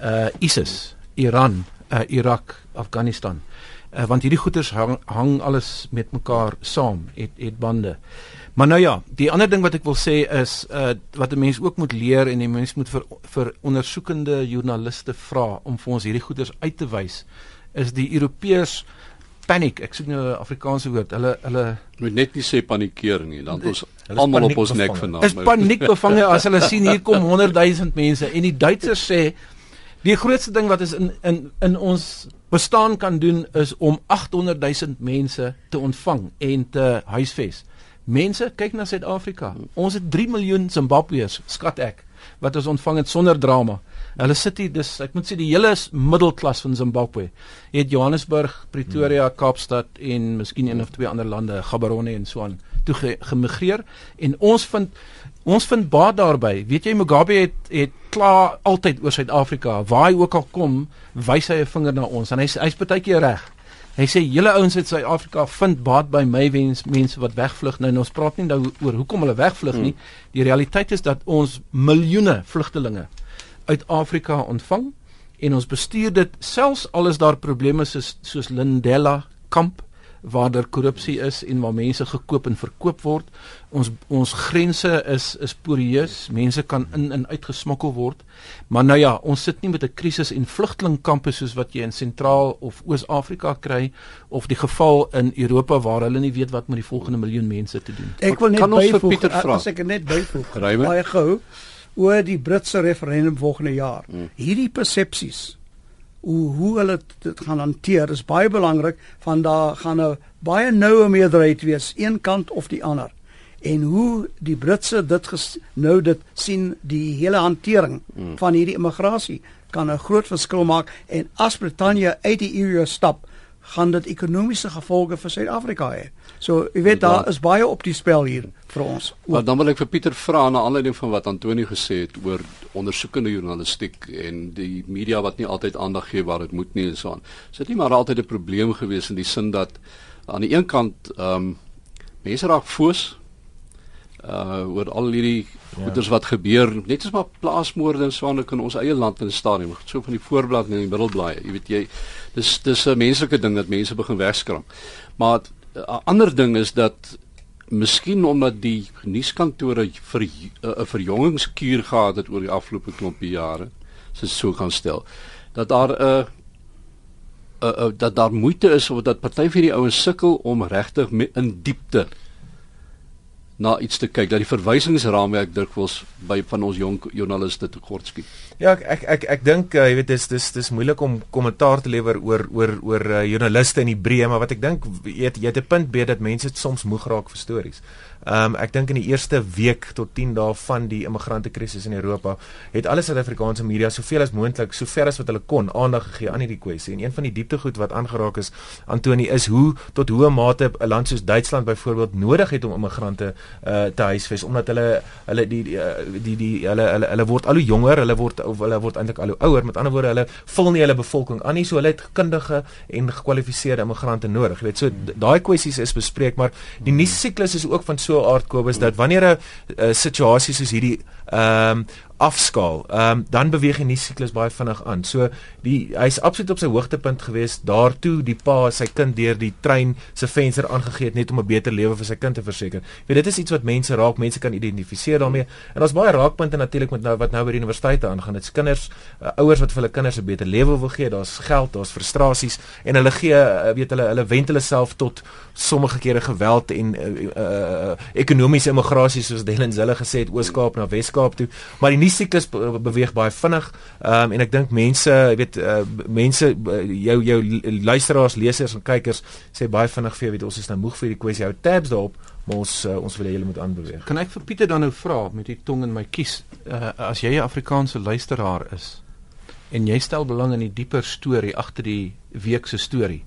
uh ISIS, Iran, uh Irak, Afghanistan. Uh, want hierdie goeters hang, hang alles met mekaar saam, het het bande. Maar nou ja, die ander ding wat ek wil sê is uh wat 'n mens ook moet leer en 'n mens moet vir vir ondersoekende joernaliste vra om vir ons hierdie goeters uit te wys is die Europeërs paniek. Ek soek nou 'n Afrikaanse woord. Hulle hulle moet net nie sê panikeer nie, dan ons almal op ons nek vanaand. Is paniek bevange as hulle sien hier kom *laughs* 100 000 mense en die Duitsers sê die grootste ding wat is in in in ons bestaan kan doen is om 800 000 mense te ontvang en te huisves. Mense, kyk na Suid-Afrika. Ons het 3 miljoen Zimbabweërs, skat ek, wat ons ontvang het sonder drama. Hulle sit hier dis ek moet sê die hele middelklas van Zimbabwe. Het Johannesburg, Pretoria, Kaapstad en miskien een of twee ander lande, Gaborone en so aan, toe ge gemigreer en ons vind ons vind baat daarby. Weet jy Mugabe het het klaar altyd oor Suid-Afrika. Waar hy ook al kom, wys hy 'n vinger na ons en hy's hy's baie keer reg. Hy sê julle ouens uit Suid-Afrika vind baat by my wens mense wat wegvlug nou en ons praat nie nou oor hoekom hulle wegvlug nie. Hmm. Die realiteit is dat ons miljoene vlugtelinge uit Afrika ontvang en ons bestuur dit selfs al is daar probleme soos soos Lindela kamp waar daar korrupsie is en waar mense gekoop en verkoop word. Ons ons grense is is poreus. Mense kan in en uit gesmokkel word. Maar nou ja, ons sit nie met 'n krisis en vlugtelingkampe soos wat jy in Sentraal of Oos-Afrika kry of die geval in Europa waar hulle nie weet wat met die volgende miljoen mense te doen. Ek wil net byvoeg as ek net byvoeg. Baie gou oor die Britse referendum volgende jaar. Hmm. Hierdie persepsies hoe hoe hulle dit gaan hanteer is baie belangrik van daar gaan 'n baie noue meerderheid wees een kant of die ander en hoe die Britse dit nou dit sien die hele hantering mm. van hierdie immigrasie kan 'n groot verskil maak en as Brittanje uit die EU stap gaan dit ekonomiese gevolge vir Suid-Afrika hê. So, jy weet daar is baie op die spel hier vir ons. Maar dan wil ek vir Pieter vra na aanleiding van wat Antonio gesê het oor ondersoekende journalistiek en die media wat nie altyd aandag gee waar dit moet nie en so aan. Is dit nie maar altyd 'n probleem gewees in die sin dat aan die een kant ehm um, mense raak foos uh oor al hierdie ja. goeders wat gebeur net soos maar plaasmoorde en so aan in ons eie land in die stadium so van die voorblad en die middelblaai jy weet jy dis dis 'n menslike ding dat mense begin wegskram maar 'n uh, ander ding is dat miskien omdat die nuuskantore vir 'n uh, verjongingskuur gehad het oor die afgelope klompie jare as so kan stel dat daar 'n uh, uh, uh, dat daar moeite is of dat party vir die ouens sukkel om regtig in diepte na iets te kyk dat die verwysingsraamwerk dikwels by van ons jong joernaliste te kort skiet. Ja, ek ek ek, ek dink uh, jy weet dis dis dis moeilik om kommentaar te lewer oor oor oor uh, joernaliste in die breë, maar wat ek dink jy het jy het 'n punt be dat mense soms moeg raak vir stories. Ehm um, ek dink in die eerste week tot 10 dae van die immigrante krisis in Europa het alle Suid-Afrikaanse media soveel as moontlik, sover as wat hulle kon, aandag gegee aan hierdie kwessie. En een van die dieptegoed wat aangeraak is, Antoni, is hoe tot hoe mate 'n land soos Duitsland byvoorbeeld nodig het om immigrante uh, te huisves omdat hulle hulle die die eh, die, die hulle, hulle hulle word al hoe jonger, hulle word of hulle word eintlik al hoe ouer. Met ander woorde, hulle vul nie hulle bevolking aan nie, so hulle het kundige en gekwalifiseerde immigrante nodig. Jy weet, so daai kwessies is bespreek, maar die nuus siklus is ook van so aard Kobus dat wanneer 'n uh, situasie soos hierdie ehm um, afskaal, ehm um, dan beweeg die siklus baie vinnig aan. So die hy's absoluut op sy hoogtepunt gewees daartoe die pa sy kind deur die trein se venster aangegee het net om 'n beter lewe vir sy kind te verseker. Weet dit is iets wat mense raak, mense kan identifiseer daarmee. En daar's baie raakpunte natuurlik met nou wat nou by die universiteite aangaan. Dit's kinders, uh, ouers wat vir hulle kinders 'n beter lewe wil gee. Daar's geld, daar's frustrasies en hulle gee uh, weet hulle hulle wend hulle self tot sommige kere geweld en uh, uh, ekonomiese immigrasie soos Dellen Zille gesê het Oos-Kaap na Wes-Kaap toe. Maar die siklus beweeg baie vinnig. Um, en ek dink mense, jy weet, uh, mense uh, jou jou luisteraars, lesers en kykers sê baie vinnig vir jou, weet ons is nou moeg vir die kwessie. Hou tabs daarop, maar ons uh, ons wil hê julle moet aanbeweeg. Kan ek vir Pieter dan nou vra met die tong in my kies, uh, as jy 'n Afrikaanse luisteraar is en jy stel belang in die dieper storie agter die week se storie,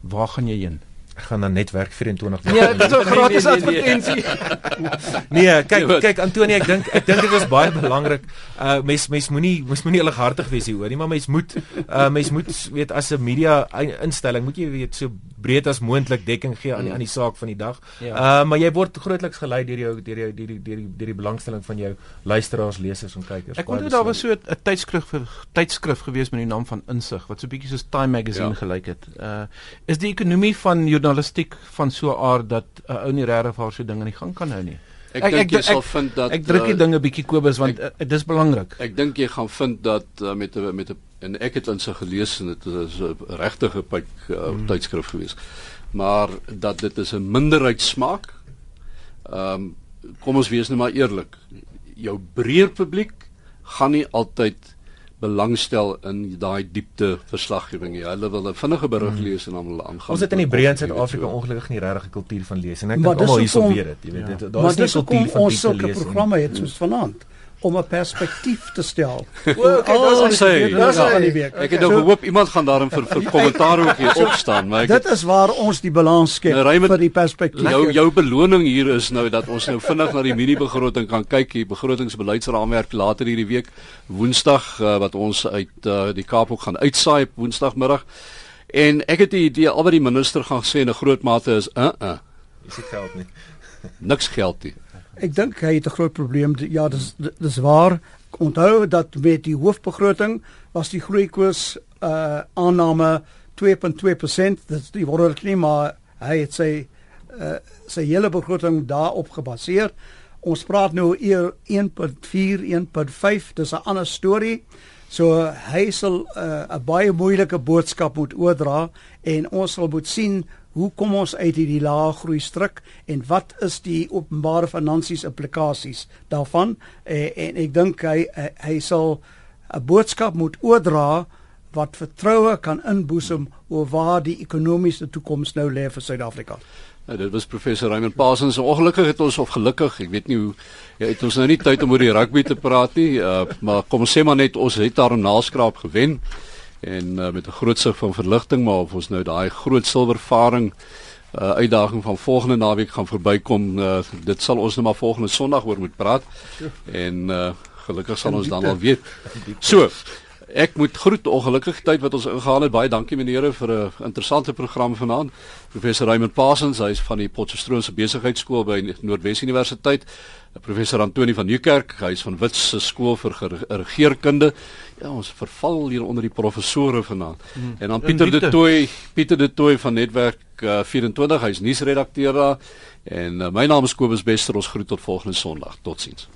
waar gaan jy heen? Gaan dan netwerk 24 Ja, dit is 'n gratis advertensie. *laughs* Nee, kyk kyk Antonie, ek dink ek dink dit is baie belangrik. Uh mens mens moenie mens moenie lighartig wees hier hoor nie, maar mens moet uh mens moet weet as 'n media instelling moet jy weet so breed as moontlik dekking gee aan die, aan die saak van die dag. Ja. Uh maar jy word grootliks gelei deur jou deur jou deur die deur die die belangstelling van jou luisteraars, lesers en kykers. Ek onthou daar was so 'n tydskrif tydskrif gewees met die naam van Insig wat so bietjie soos Time Magazine Ja. gelyk het. Uh is die ekonomie van journalistiek van so 'n aard dat 'n ou nie regtig vir so dinge in die gang kan hou nie. Ek, Ek- ek dink ek- jy ek- sal vind dat Ek druk die uh, dinge bietjie Kobus want uh, dis belangrik. Ek dink jy gaan vind dat uh, met 'n met 'n en ek het insig gelees en dit is 'n regtige pyp uh, mm. tydskrif gewees. Maar dat dit is 'n minderheidssmaak. Ehm um, kom ons wees nou maar eerlik. Jou breër publiek gaan nie altyd belangstel in daai diepte verslaggewing nie. Hulle wil 'n vinnige berig lees en dan hulle aangaan. Ons het in die breë in Suid-Afrika ongelukkig nie regtig 'n kultuur van lees en ek Maar dink dis almal hierso weet dit, jy weet Ja. dit daar Maar is nie 'n dis kultuur van ons diepte sulke lees nie. programme het soos vanaand om 'n perspektief te stel. *laughs* O, okay, dis gebeurtenisse Dis van die week. Ek het So, gehoop iemand gaan daarin vir vir kommentaar ook hier opstaan, maar ek Dit is waar ons die balans skep Nou, Raymond, vir die perspektief. Jou jou beloning hier is nou dat ons nou vinnig na die mini-begroting kan kyk, die begrotingsbeleidsraamwerk later hierdie week Woensdag uh, wat ons uit uh, die Kaap ook gaan uitsaai op Woensdagmiddag. En ek het die idee al wat die minister gaan sê in 'n groot mate is uh uh Dis nie geld nie. niks geld nie. Ek dink hy het 'n groot probleem. Ja, dis dis waar. Onthou dat met die hoofbegroting was die groeikoers uh aanname 2.2%. Dit die wonderlik nie, maar hy het sy uh sy hele begroting daarop gebaseer. Ons praat nou eer 1.4, 1.5. Dis 'n ander storie. So hy sal uh, 'n baie moeilike boodskap moet oordra en ons sal moet sien hoe kom ons uit hierdie lae groei struik en wat is die openbare finansies implikasies daarvan eh, en ek dink hy hy, hy sal 'n boodskap moet oordra wat vertroue kan inboesem oor waar die ekonomiese toekoms nou lê vir Suid-Afrika. Nou, dit was professor Raymond Parsons. Ongelukkig het ons of gelukkig, ek weet nie hoe ja, het ons nou nie tyd om oor die rugby te praat nie, uh, maar kom ons sê maar net ons het daar 'n naskraap gewen en uh, met 'n groot sig van verligting maar of ons nou daai groot silwervaring uh, uitdaging van volgende naweek gaan verbykom, uh, dit sal ons nou maar volgende Sondag oor moet praat. En uh, gelukkig sal ons dan al weet. So, Ek moet groet ongelukkige tyd wat ons ingehaal het. Baie dankie meneere vir 'n interessante program vanaand. Professor Raymond Parsons, hy is van die Potchefstroom se besigheidskool by Noordwes Universiteit. Professor Antoni van Nieuwkerk, hy is van Wits se skool vir regeringskunde. Ja, ons verval hier onder die professore vanaand. Hmm. En dan Pieter de Tooy, Pieter de Tooy van Netwerk uh, 24, hy's nuusredakteur daar. En uh, my naam is Kobus Bester. Ons groet tot volgende Sondag. Totsiens.